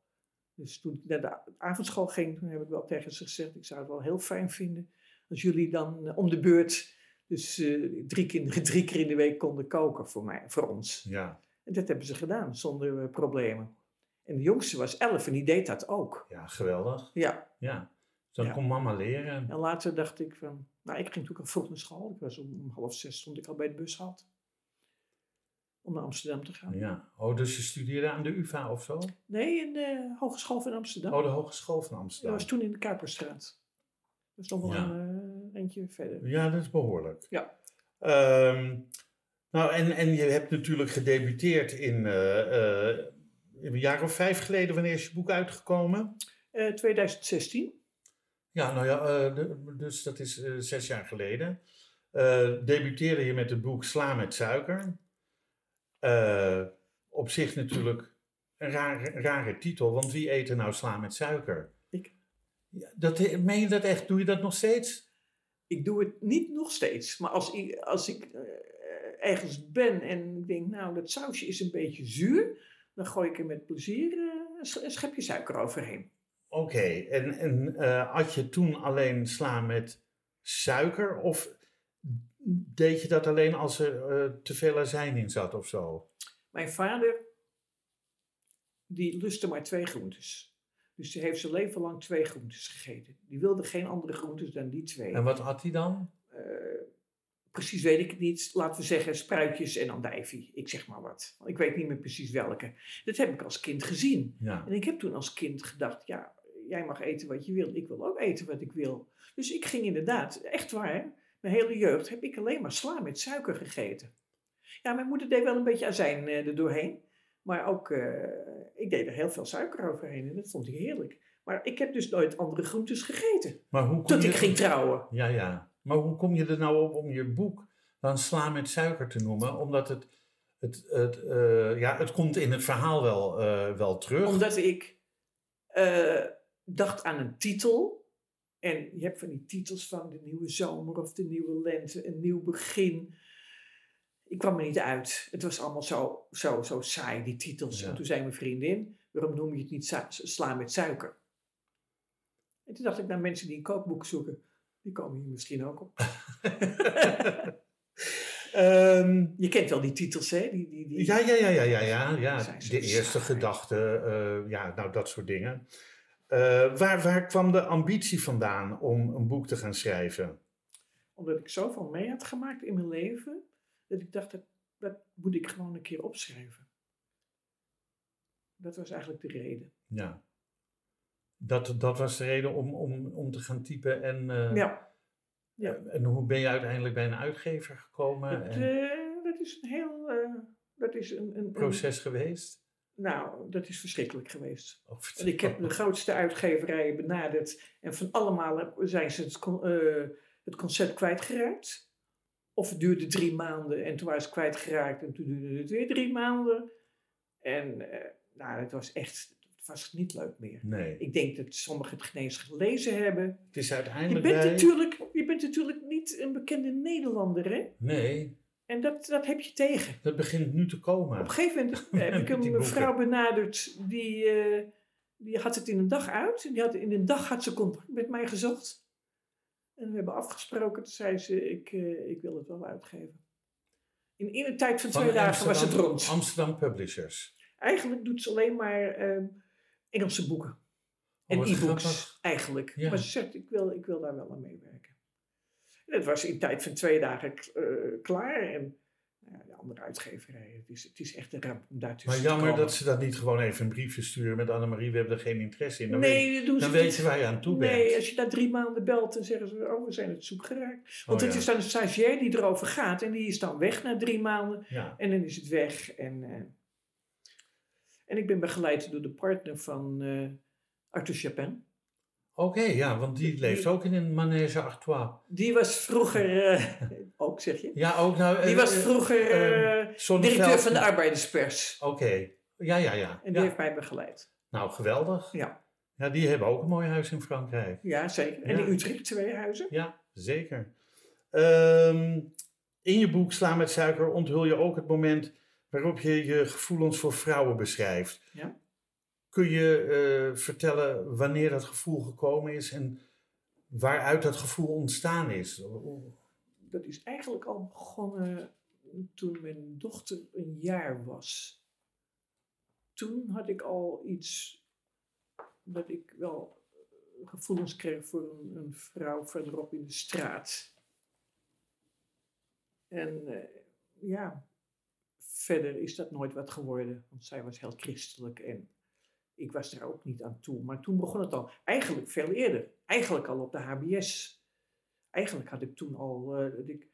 S3: Dus toen ik naar de avondschool ging, toen heb ik wel tegen ze gezegd, ik zou het wel heel fijn vinden als jullie dan om de beurt, dus eh, drie kinderen drie keer in de week konden koken voor mij, voor ons.
S2: Ja.
S3: En dat hebben ze gedaan, zonder eh, problemen. En de jongste was elf en die deed dat ook.
S2: ja, geweldig.
S3: Ja,
S2: Ja. Dan
S3: Ja.
S2: kon mama leren.
S3: en later dacht ik van, nou ik ging natuurlijk al vroeg naar school. Ik was om half zes stond ik al bij de bushalte. Om naar Amsterdam te gaan.
S2: Ja. Oh, dus je studeerde aan de UvA of zo?
S3: Nee, in de Hogeschool van Amsterdam.
S2: Oh, de Hogeschool van
S3: dat
S2: Amsterdam.
S3: was toen in de Kuiperstraat. Dat is nog wel
S2: Ja.
S3: een eh, eentje verder.
S2: Ja, dat is behoorlijk.
S3: Ja.
S2: Ehm, nou, en, en je hebt natuurlijk gedebuteerd in eh, eh, een jaar of vijf geleden. Wanneer is je boek uitgekomen?
S3: Eh, 2016.
S2: Ja, nou ja, eh, de- dus dat is eh, zes jaar geleden. Eh, debuteerde je met het boek Sla met suiker. Eh, op zich natuurlijk een rare, rare titel, want wie eet er nou sla met suiker?
S3: Ik.
S2: Ja, dat, meen je dat echt? Doe je dat nog steeds?
S3: Ik doe het niet nog steeds. Maar als ik, als ik eh, ergens ben en ik denk, nou dat sausje is een beetje zuur. Dan gooi ik er met plezier eh, een sch- een schepje suiker overheen.
S2: Oké, en, en eh, had je toen alleen sla met suiker? Of deed je dat alleen als er eh, te veel azijn in zat of zo?
S3: Mijn vader, die lustte maar twee groentes. Dus die heeft zijn leven lang twee groentes gegeten. Die wilde geen andere groentes dan die twee.
S2: En wat had hij dan?
S3: Eh, precies weet ik het niet. Laten we zeggen spruitjes en andijvie. Ik zeg maar wat. Ik weet niet meer precies welke. Dat heb ik als kind gezien.
S2: Ja,
S3: En ik heb toen als kind gedacht, ja, jij mag eten wat je wil. Ik wil ook eten wat ik wil. Dus ik ging inderdaad, echt waar, mijn hele jeugd heb ik alleen maar sla met suiker gegeten. Ja, mijn moeder deed wel een beetje azijn eh, er doorheen. Maar ook, eh, ik deed er heel veel suiker overheen en dat vond ik heerlijk. Maar ik heb dus nooit andere groentes gegeten.
S2: maar hoe kom
S3: Tot
S2: je
S3: ik ging trouwen.
S2: Ja, ja. Maar hoe kom je er nou op om je boek dan sla met suiker te noemen? Omdat het, het, het, eh, ja, het komt in het verhaal wel, eh, wel terug.
S3: Omdat ik dacht aan een titel. En je hebt van die titels van de nieuwe zomer of de nieuwe lente, een nieuw begin. Ik kwam er niet uit. Het was allemaal zo, zo, zo saai, die titels.
S2: Ja.
S3: En toen zei mijn vriendin, waarom noem je het niet sla met suiker? En toen dacht ik, naar mensen die een kookboek zoeken, die komen hier misschien ook op.
S2: Ehm,
S3: Je kent wel die titels, hè? Die, die, die,
S2: ja, ja, ja, ja, ja, ja, ja. De eerste gedachte, eh, ja, nou dat soort dingen. Eh, waar, waar kwam de ambitie vandaan om een boek te gaan schrijven?
S3: Omdat ik zoveel mee had gemaakt in mijn leven, dat ik dacht, dat, dat moet ik gewoon een keer opschrijven. Dat was eigenlijk de reden.
S2: Ja. Dat, dat was de reden om, om, om te gaan typen. En, eh,
S3: Ja, Ja.
S2: en hoe ben je uiteindelijk bij een uitgever gekomen?
S3: dat,
S2: en
S3: eh, dat is een heel, eh, dat is een, een, een-
S2: proces geweest?
S3: nou, dat is verschrikkelijk geweest. En ik heb de grootste uitgeverijen benaderd en van allemaal zijn ze het, eh, het concept kwijtgeraakt. Of het duurde drie maanden en toen waren ze kwijtgeraakt en toen duurde het weer drie maanden. En eh, nou, het was echt, het was niet leuk meer.
S2: Nee,
S3: Ik denk dat sommigen het geen eens gelezen hebben.
S2: het is
S3: Je
S2: uiteindelijk
S3: bent,
S2: bij...
S3: natuurlijk, je bent natuurlijk niet een bekende Nederlander, hè?
S2: Nee,
S3: En dat, dat heb je tegen.
S2: dat begint nu te komen.
S3: Op een gegeven moment heb ik een mevrouw benaderd, die, eh, die had het in een dag uit. Die had, in een dag had ze contact met mij gezocht. En we hebben afgesproken, toen zei ze, ik, eh, ik wil het wel uitgeven. In, in een tijd van twee dagen was het rond.
S2: Amsterdam Publishers.
S3: Eigenlijk doet ze alleen maar eh, Engelse boeken. En
S2: wat
S3: e-books, eigenlijk.
S2: Ja.
S3: Maar ze zegt, ik wil, ik wil daar wel aan meewerken. En het was in tijd van twee dagen eh, klaar. En de andere uitgeverijen. Het is, het is echt een ramp om daartussen
S2: Maar jammer dat ze dat niet gewoon even een briefje sturen met Annemarie, we hebben er geen interesse in. Dan,
S3: nee, dat doen ze
S2: dan
S3: niet.
S2: weten je aan toe
S3: Nee,
S2: bent.
S3: als je na drie maanden belt, dan zeggen ze, oh, we zijn het zoek geraakt. Want
S2: Oh,
S3: het
S2: ja.
S3: is dan een stagiair die erover gaat en die is dan weg na drie maanden.
S2: Ja.
S3: En dan is het weg. En, eh, en ik ben begeleid door de partner van eh Arthur Chapin.
S2: Oké, ja, want die leeft ook in een manege Artois.
S3: Die was vroeger, eh, ook zeg je,
S2: Ja, ook nou...
S3: die
S2: eh,
S3: was vroeger
S2: Zonneveld-
S3: directeur van de arbeiderspers.
S2: Oké, ja, ja, ja.
S3: En die
S2: ja.
S3: heeft mij begeleid.
S2: Nou, geweldig.
S3: Ja,
S2: Ja, die hebben ook een mooi huis in Frankrijk.
S3: ja zeker. En
S2: Ja.
S3: in Utrecht twee huizen.
S2: Ja, zeker. Ehm, in je boek Sla met suiker onthul je ook het moment waarop je je gevoelens voor vrouwen beschrijft.
S3: Ja.
S2: Kun je eh, vertellen wanneer dat gevoel gekomen is en waaruit dat gevoel ontstaan is?
S3: Dat is eigenlijk al begonnen toen mijn dochter een jaar was. Toen had ik al iets dat ik wel eh, gevoelens kreeg voor een, een vrouw verderop in de straat. En eh, ja, verder is dat nooit wat geworden, want zij was heel christelijk en ik was daar ook niet aan toe. Maar toen begon het al, eigenlijk veel eerder, eigenlijk al op de HBS. Eigenlijk had ik toen al eh, dat ik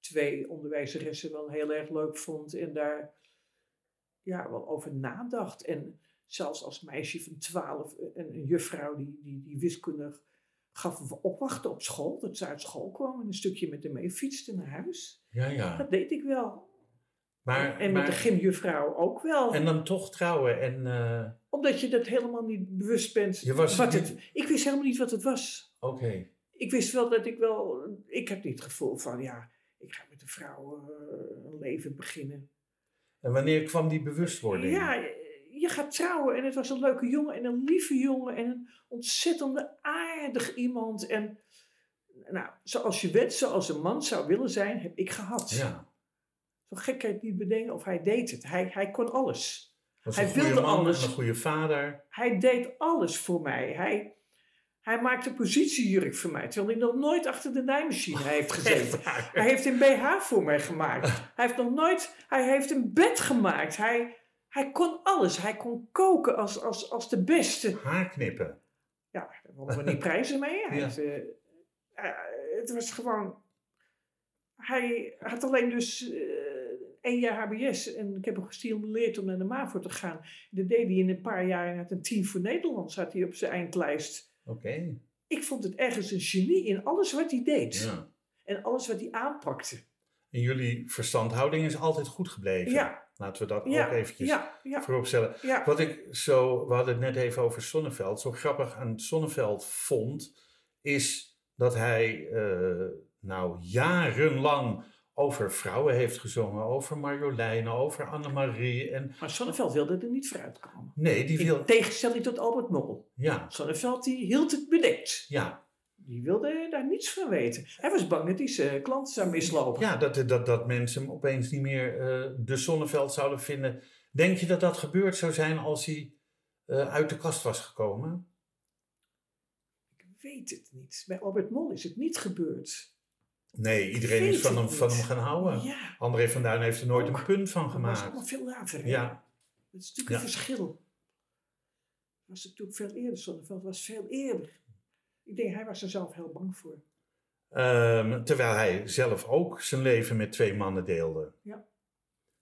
S3: twee onderwijzeressen wel heel erg leuk vond en daar ja, wel over nadacht. En zelfs als meisje van twaalf, een, een juffrouw die, die, die wiskundig gaf opwachten op school, dat ze uit school kwam en een stukje met haar mee fietste naar huis.
S2: Ja, ja.
S3: Dat deed ik wel.
S2: Maar,
S3: en met
S2: maar-
S3: de gymjuffrouw ook wel.
S2: en dan toch trouwen en... eh,
S3: Omdat je dat helemaal niet bewust bent.
S2: Je was
S3: wat
S2: niet-
S3: het, ik wist helemaal niet wat het was.
S2: Oké.
S3: Ik wist wel dat ik wel. Ik heb niet het gevoel van ja, ik ga met een vrouw eh, een leven beginnen.
S2: En wanneer kwam die bewustwording?
S3: Ja, je gaat trouwen en het was een leuke jongen en een lieve jongen en een ontzettende aardig iemand. En nou, zoals je bent, zoals een man zou willen zijn, heb ik gehad.
S2: Ja.
S3: Zo gekheid niet bedenken of hij deed het. Hij, hij kon alles.
S2: Was
S3: Hij wilde
S2: man,
S3: alles.
S2: een goede vader.
S3: Hij deed alles voor mij. Hij, hij maakte positiejurk voor mij, terwijl hij nog nooit achter de naaimachine heeft gezeten. Hij heeft een BH voor mij gemaakt. Hij heeft nog nooit, hij heeft een bed gemaakt. Hij, hij kon alles. Hij kon koken als, als, als de beste.
S2: Haar knippen.
S3: Ja, daar wonnen we niet prijzen mee. Hij
S2: Ja.
S3: heeft, eh, eh, het was gewoon, hij had alleen dus eh, één jaar HBS. En ik heb hem gestimuleerd om naar de MAVO te gaan. Dat deed hij in een paar jaar. Hij had een team voor Nederland, zat hij op zijn eindlijst.
S2: Oké.
S3: Ik vond het ergens een genie in alles wat hij deed.
S2: Ja.
S3: En alles wat hij aanpakte.
S2: En jullie verstandhouding is altijd goed gebleven.
S3: Ja,
S2: Laten we dat
S3: ja,
S2: ook eventjes
S3: ja, ja,
S2: voorop stellen.
S3: ja.
S2: Wat ik zo, we hadden het net even over Sonneveld, zo grappig aan Sonneveld vond, is dat hij eh, nou jarenlang over vrouwen heeft gezongen, over Marjoleine, over Annemarie. En
S3: Maar Sonneveld wilde er niet vooruit komen.
S2: nee, die
S3: In
S2: wil.
S3: tegenstelling tot Albert Mol.
S2: Ja,
S3: Sonneveld die hield het bedekt.
S2: ja,
S3: Die wilde daar niets van weten. Hij was bang dat hij zijn klanten zou mislopen.
S2: ja dat, dat, dat mensen hem opeens niet meer eh, de Sonneveld zouden vinden. Denk je dat dat gebeurd zou zijn als hij eh, uit de kast was gekomen?
S3: Ik weet het niet. Bij Albert Mol is het niet gebeurd.
S2: Nee, iedereen is van hem, van hem gaan houden.
S3: Ja,
S2: André van Duin heeft er nooit
S3: Ook.
S2: een punt van
S3: dat was
S2: gemaakt.
S3: allemaal veel later. hè?
S2: Ja,
S3: Dat is natuurlijk een verschil. Dat was natuurlijk veel eerder. Sonneveld was veel eerder. Ik denk, hij was er zelf heel bang voor.
S2: Ehm, terwijl hij zelf ook zijn leven met twee mannen deelde.
S3: Ja.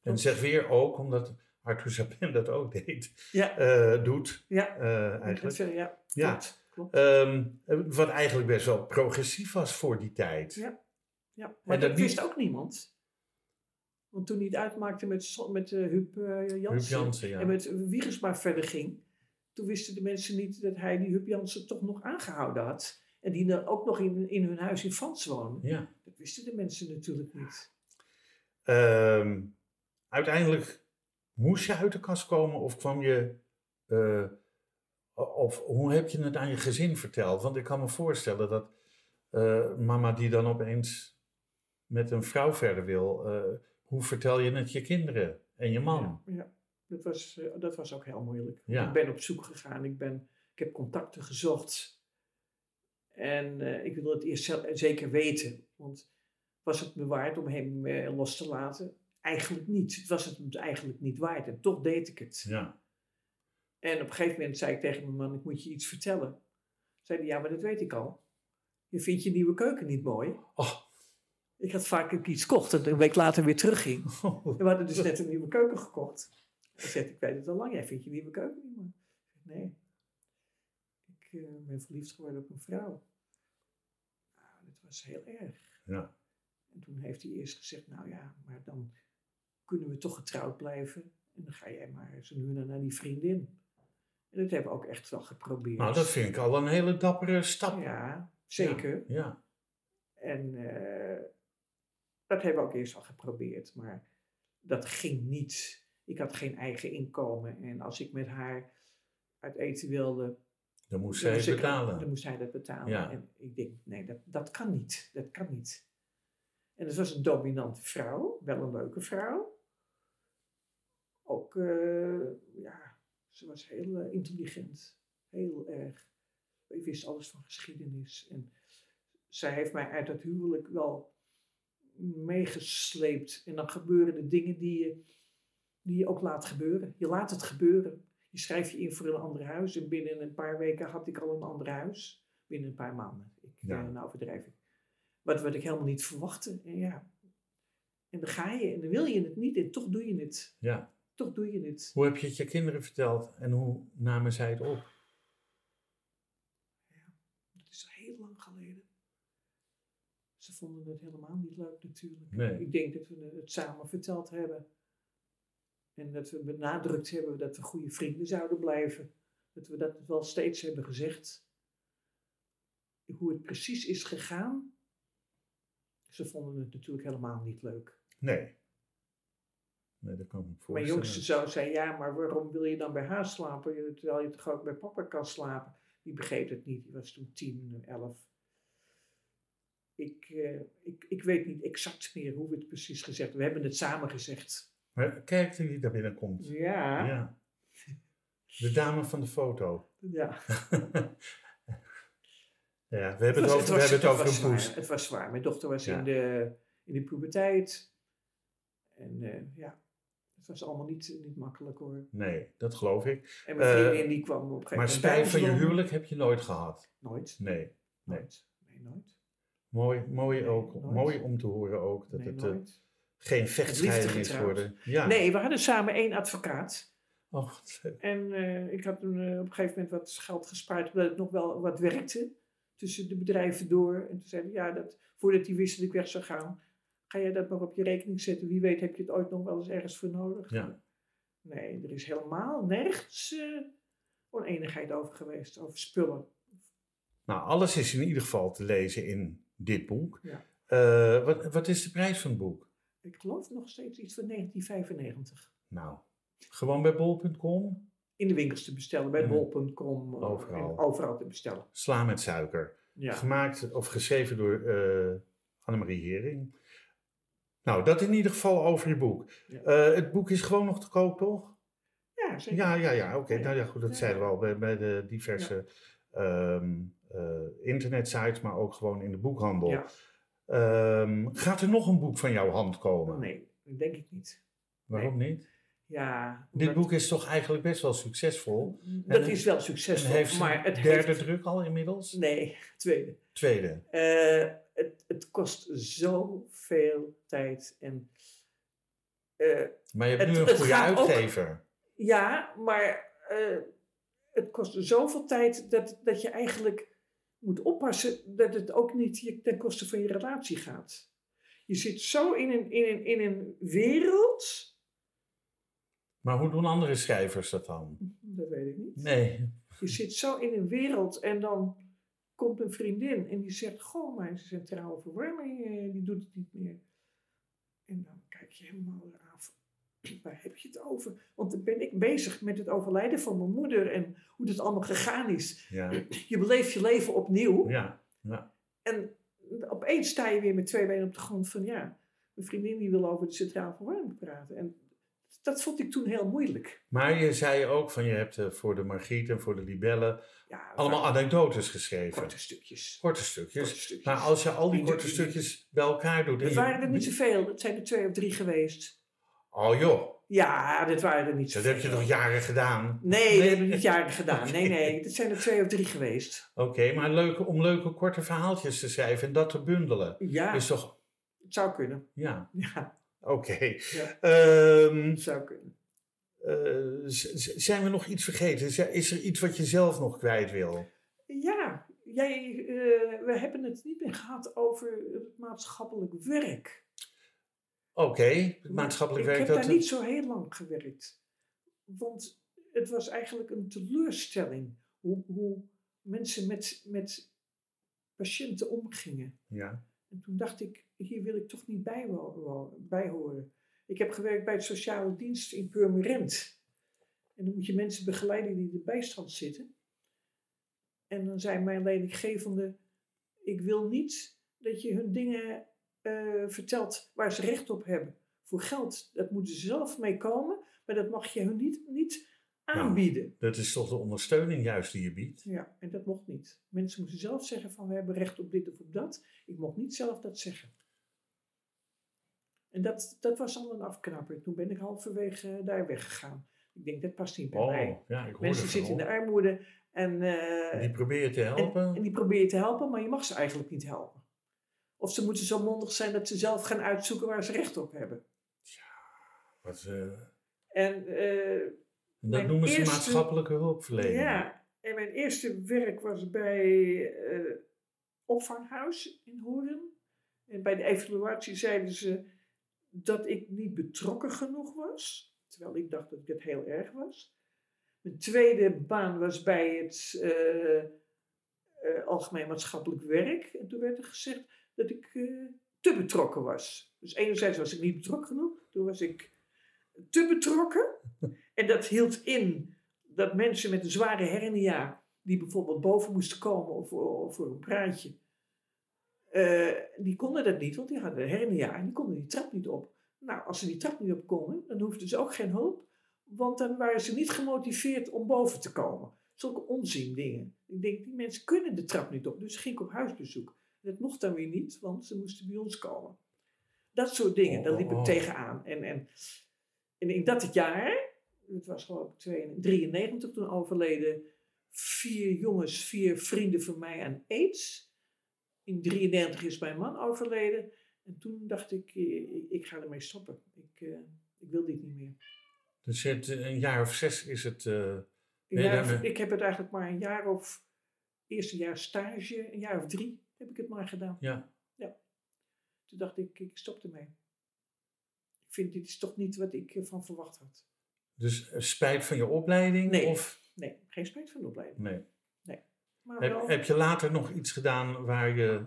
S2: En zeg weer ook, omdat Arthur Sapin dat ook deed,
S3: Ja,
S2: eh, doet
S3: ja.
S2: eh, eigenlijk.
S3: Ja, ja,
S2: Ja.
S3: klopt. klopt.
S2: Ehm, wat eigenlijk best wel progressief was voor die tijd.
S3: Ja. Ja, maar
S2: dat
S3: wist ook niemand. Want toen hij het uitmaakte met, met eh, Huub
S2: Huub
S3: Jansen
S2: Jansen, ja.
S3: en met Wiegersma verder ging, toen wisten de mensen niet dat hij die Huub Jansen toch nog aangehouden had. En die dan ook nog in, in hun huis in Vans wonen.
S2: ja.
S3: Dat wisten de mensen natuurlijk niet.
S2: Ehm, uiteindelijk moest je uit de kast komen of kwam je... eh, of hoe heb je het aan je gezin verteld? Want ik kan me voorstellen dat mama die dan opeens met een vrouw verder wil... eh, hoe vertel je het je kinderen en je man?
S3: Ja, ja. Dat, was, eh, dat was ook heel moeilijk.
S2: Ja.
S3: Ik ben op zoek gegaan, ik, ben, ik heb contacten gezocht. En eh, ik wilde het eerst zeker weten. Want was het me waard om hem los te laten? eigenlijk niet. Het was het eigenlijk niet waard en toch deed ik het.
S2: Ja.
S3: En op een gegeven moment zei ik tegen mijn man, ik moet je iets vertellen. Zei hij, ja, maar dat weet ik al. Je vindt je nieuwe keuken niet mooi.
S2: Oh.
S3: Ik had vaak iets gekocht en een week later weer terugging. En we hadden dus net een nieuwe keuken gekocht. Hij zei, ik weet het al lang, jij vindt je nieuwe keuken niet. Ik zei, nee, ik eh, ben verliefd geworden op een vrouw. Nou, dat was heel erg.
S2: Ja.
S3: En toen heeft hij eerst gezegd, nou ja, maar dan kunnen we toch getrouwd blijven. En dan ga jij maar zo nu en dan naar die vriendin. En dat hebben we ook echt wel geprobeerd.
S2: Nou, dat vind ik al een hele dappere stap.
S3: Ja, zeker.
S2: Ja.
S3: En eh, dat hebben we ook eerst al geprobeerd. Maar dat ging niet. Ik had geen eigen inkomen. En als ik met haar uit eten wilde,
S2: Dan moest
S3: dan
S2: zij
S3: moest, ik-
S2: betalen.
S3: dan moest hij dat betalen.
S2: Ja.
S3: En ik denk, nee, dat, dat kan niet. Dat kan niet. En het was een dominante vrouw, wel een leuke vrouw. Ook, eh, ja, ze was heel eh, intelligent. Heel erg. Ik wist alles van geschiedenis. En zij heeft mij uit dat huwelijk wel meegesleept. En dan gebeuren de dingen die je, die je ook laat gebeuren. Je laat het gebeuren. Je schrijft je in voor een ander huis. En binnen een paar weken had ik al een ander huis. Binnen een paar maanden. Ik,
S2: Ja.
S3: eh, nou overdrijf ik. Wat, wat ik helemaal niet verwachtte. En ja. En dan ga je en dan wil je het niet. En toch doe je het.
S2: Ja.
S3: Toch doe je het.
S2: Hoe heb je het je kinderen verteld en hoe namen zij het op?
S3: Dat is heel lang geleden. Ze vonden het helemaal niet leuk natuurlijk.
S2: Nee.
S3: Ik denk dat we het samen verteld hebben. En dat we benadrukt hebben dat we goede vrienden zouden blijven. Dat we dat wel steeds hebben gezegd. Hoe het precies is gegaan. Ze vonden het natuurlijk helemaal niet leuk.
S2: Nee. Nee, dat kan ik me
S3: Mijn jongste zoon zei, ja, maar waarom wil je dan bij haar slapen? Terwijl je toch ook bij papa kan slapen? Die begreep het niet. Die was toen tien, elf. Ik, eh, ik, ik weet niet exact meer hoe we het precies gezegd hebben. We hebben het samen gezegd.
S2: Maar kijk wie daar binnenkomt.
S3: Ja.
S2: Ja. De dame van de foto.
S3: ja.
S2: Ja, we hebben het,
S3: was-
S2: over, we
S3: was-
S2: hebben het over een poes.
S3: Het was zwaar. Mijn dochter was
S2: Ja.
S3: in, de, in de puberteit. En eh, ja, het was allemaal niet, niet makkelijk hoor.
S2: Nee, dat geloof ik.
S3: En mijn
S2: Eh,
S3: vriendin die kwam op een gegeven
S2: Maar
S3: moment
S2: spijt
S3: bij
S2: van je huwelijk heb je nooit gehad.
S3: Nooit.
S2: Nee. Nee.
S3: Nooit. Nee, nooit.
S2: Mooi, mooi,
S3: Nee,
S2: ook,
S3: nooit.
S2: mooi om te horen ook dat
S3: Nee,
S2: het eh, geen vechtscheiding is geworden. Ja.
S3: Nee, we hadden samen één advocaat.
S2: Oh.
S3: En eh, ik had toen eh, op een gegeven moment wat geld gespaard, omdat het nog wel wat werkte tussen de bedrijven door. En toen zeiden we, ja, dat, voordat die wist dat ik weg zou gaan, ga jij dat maar op je rekening zetten. Wie weet heb je het ooit nog wel eens ergens voor nodig.
S2: Ja.
S3: Nee, er is helemaal nergens oneenigheid over geweest, over spullen.
S2: Nou, alles is in ieder geval te lezen in dit boek.
S3: Ja.
S2: Eh, wat, wat is de prijs van het boek?
S3: Ik geloof nog steeds iets van 1995.
S2: Nou, gewoon bij bol.com.
S3: In de winkels te bestellen, bij
S2: Mhm.
S3: bol.com. eh,
S2: Overal.
S3: overal te bestellen.
S2: Sla met suiker.
S3: Ja.
S2: Gemaakt of geschreven door eh Annemarie Hering. Nou, dat in ieder geval over je boek.
S3: Ja.
S2: Het boek is gewoon nog te koop, toch?
S3: Ja, zeker.
S2: Ja, ja, ja. Oké, nou ja, goed, dat zeiden we al bij, bij de diverse ehm, eh, internetsites, maar ook gewoon in de boekhandel.
S3: Ja.
S2: Ehm, gaat er nog een boek van jouw hand komen?
S3: Nee, dat denk ik niet.
S2: Waarom niet?
S3: Ja,
S2: Dit boek is toch eigenlijk best wel succesvol.
S3: Dat
S2: En-
S3: is wel
S2: En
S3: succesvol,
S2: heeft
S3: maar het
S2: derde
S3: heeft...
S2: druk al inmiddels?
S3: Nee, tweede.
S2: Tweede.
S3: Eh, het, het kost zoveel tijd. En, eh,
S2: Maar je hebt
S3: Het-
S2: nu een goede
S3: ook-
S2: uitgever.
S3: ja, maar eh, het kost zoveel tijd dat, dat je eigenlijk moet oppassen dat het ook niet je- ten koste van je relatie gaat. Je zit zo in een, in een, in een wereld.
S2: Maar hoe doen andere schrijvers dat dan?
S3: Dat weet ik niet.
S2: Nee.
S3: Je zit zo in een wereld en dan komt een vriendin en die zegt: Goh, mijn centrale verwarming eh, die doet het niet meer. En dan kijk je helemaal van, waar heb je het over? Want dan ben ik bezig met het overlijden van mijn moeder en hoe dat allemaal gegaan is.
S2: Ja.
S3: Je beleeft je leven opnieuw
S2: Ja. ja.
S3: en opeens sta je weer met twee benen op de grond van: Ja, mijn vriendin die wil over de centrale verwarming praten. En dat vond ik toen heel moeilijk.
S2: Maar je zei ook van je hebt eh, voor de Margriet en voor de Libellen
S3: Ja,
S2: allemaal anekdotes geschreven.
S3: korte stukjes.
S2: Korte stukjes.
S3: Korte stukjes.
S2: Maar als je al die korte stukjes bij elkaar doet.
S3: Het waren er niet zoveel, het zijn er twee of drie geweest.
S2: Oh joh,
S3: Ja, dit waren er niet zo
S2: dat heb je toch jaren gedaan?
S3: Nee, dat heb ik niet jaren gedaan. Nee, nee, dat zijn er twee of drie geweest.
S2: Oké, maar leuke, om leuke korte verhaaltjes te schrijven en dat te bundelen.
S3: Ja,
S2: Is toch,
S3: het zou kunnen.
S2: ja,
S3: Ja,
S2: oké.
S3: ja
S2: Ehm,
S3: het zou kunnen.
S2: eh, zijn we nog iets vergeten? Is er iets wat je zelf nog kwijt wil?
S3: Ja, jij, eh, we hebben het niet meer gehad over het maatschappelijk werk.
S2: Oké, het maatschappelijk
S3: ik
S2: werk.
S3: heb
S2: dat,
S3: daar niet zo heel lang gewerkt. Want het was eigenlijk een teleurstelling hoe, hoe mensen met, met patiënten omgingen.
S2: Ja,
S3: En toen dacht ik, hier wil ik toch niet bij, bij horen. Ik heb gewerkt bij het sociale dienst in Purmerend. En dan moet je mensen begeleiden die in de bijstand zitten. En dan zei mijn leidinggevende, ik wil niet dat je hun dingen eh, vertelt waar ze recht op hebben. Voor geld, dat moeten ze zelf mee komen, maar dat mag je hun niet, niet aanbieden.
S2: dat is toch de ondersteuning juist die je biedt?
S3: Ja, en dat mocht niet. Mensen moesten zelf zeggen van we hebben recht op dit of op dat. Ik mocht niet zelf dat zeggen. En dat, dat was al een afknapper. Toen ben ik halverwege daar weggegaan. Ik denk, dat past niet bij mij.
S2: Oh, ja, ik hoor
S3: Mensen zitten in de armoede en, eh,
S2: Die probeer je te
S3: en,
S2: helpen?
S3: en die probeer je te helpen, maar je mag ze eigenlijk niet helpen. Of ze moeten zo mondig zijn dat ze zelf gaan uitzoeken waar ze recht op hebben.
S2: Wat, eh,
S3: En eh,
S2: dat noemen ze
S3: eerste-
S2: maatschappelijke hulpverlening.
S3: Ja, en mijn eerste werk was bij eh opvanghuis in Horen. En bij de evaluatie zeiden ze dat ik niet betrokken genoeg was. Terwijl ik dacht dat ik het heel erg was. Mijn tweede baan was bij het Algemeen Maatschappelijk Werk. En toen werd er gezegd dat ik eh, te betrokken was. Dus enerzijds was ik niet betrokken genoeg. Toen was ik te betrokken. En dat hield in dat mensen met een zware hernia, die bijvoorbeeld boven moesten komen of voor, voor een praatje, eh, die konden dat niet, want die hadden een hernia en die konden die trap niet op. Nou, als ze die trap niet op konden, dan hoefden ze ook geen hulp, want dan waren ze niet gemotiveerd om boven te komen. Zulke onzin dingen. Ik denk, die mensen kunnen de trap niet op, dus ging ik op huisbezoek. Dat mocht dan weer niet, want ze moesten bij ons komen. Dat soort dingen, daar liep
S2: Oh, oh.
S3: ik tegenaan. En, en, en in dat jaar, het was geloof ik 93, toen overleden vier jongens, vier vrienden van mij aan AIDS. In 93 is mijn man overleden. En toen dacht ik, eh, ik, ik ga ermee stoppen. Ik, eh, ik wil dit niet meer.
S2: Dus het, eh, een jaar of zes is het...
S3: jaar
S2: eh,
S3: ik heb het eigenlijk maar een jaar of, eerste jaar stage, een jaar of drie heb ik het maar gedaan.
S2: ja,
S3: Toen dacht ik, ik stop ermee. Ik vind dit is toch niet wat ik ervan verwacht had.
S2: dus eh, spijt van je opleiding?
S3: Nee.
S2: Of,
S3: Nee, geen spijt van de opleiding.
S2: nee.
S3: Maar
S2: Heb,
S3: wel,
S2: heb je later nog iets gedaan waar je,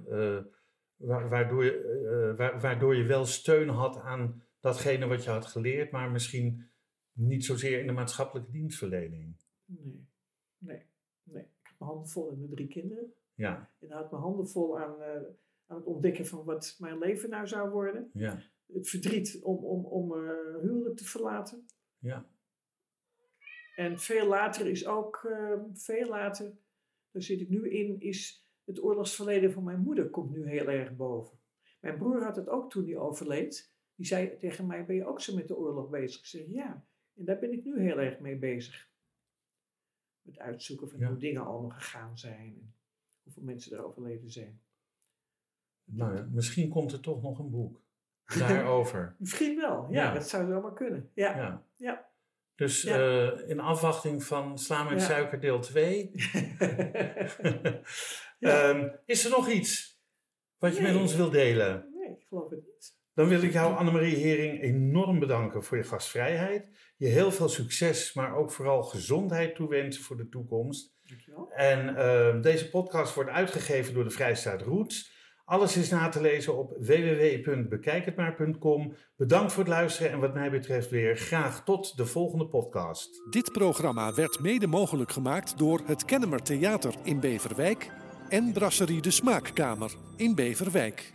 S2: wa- waardoor, je, eh, wa- waardoor je wel steun had aan datgene wat je had geleerd, maar misschien niet zozeer in de maatschappelijke dienstverlening?
S3: nee, nee, nee. Ik had mijn handen vol met mijn drie kinderen.
S2: Ja,
S3: En had mijn handen vol aan, eh, aan het ontdekken van wat mijn leven nou zou worden.
S2: ja,
S3: Het verdriet om, om, om eh, huwelijk te verlaten.
S2: ja.
S3: En veel later is ook, eh, veel later, daar zit ik nu in, is het oorlogsverleden van mijn moeder komt nu heel erg boven. Mijn broer had het ook toen hij overleed. Die zei tegen mij, ben je ook zo met de oorlog bezig? Ik zeg, ja. En daar ben ik nu heel erg mee bezig. Met uitzoeken van
S2: Ja.
S3: hoe dingen allemaal gegaan zijn. Hoeveel mensen er overleden zijn.
S2: Nou ja, misschien komt er toch nog een boek daarover.
S3: Misschien wel, ja,
S2: Ja.
S3: dat zou zomaar kunnen. Ja,
S2: Ja.
S3: ja.
S2: Dus
S3: Ja.
S2: eh, in afwachting van Sla met
S3: Ja.
S2: suiker deel 2,
S3: Ja.
S2: Ehm, is er nog iets wat je
S3: Nee.
S2: met ons wilt delen?
S3: nee, ik geloof het niet.
S2: Dan wil ik jou, Annemarie Hering, enorm bedanken voor je gastvrijheid. Je heel veel succes, maar ook vooral gezondheid toewensen voor de toekomst.
S3: Dankjewel.
S2: En ehm, deze podcast wordt uitgegeven door de Vrijstaat Roots. Alles is na te lezen op www.bekijkhetmaar.com. Bedankt voor het luisteren en wat mij betreft weer graag tot de volgende podcast.
S1: Dit programma werd mede mogelijk gemaakt door het Kennemer Theater in Beverwijk en Brasserie de Smaakkamer in Beverwijk.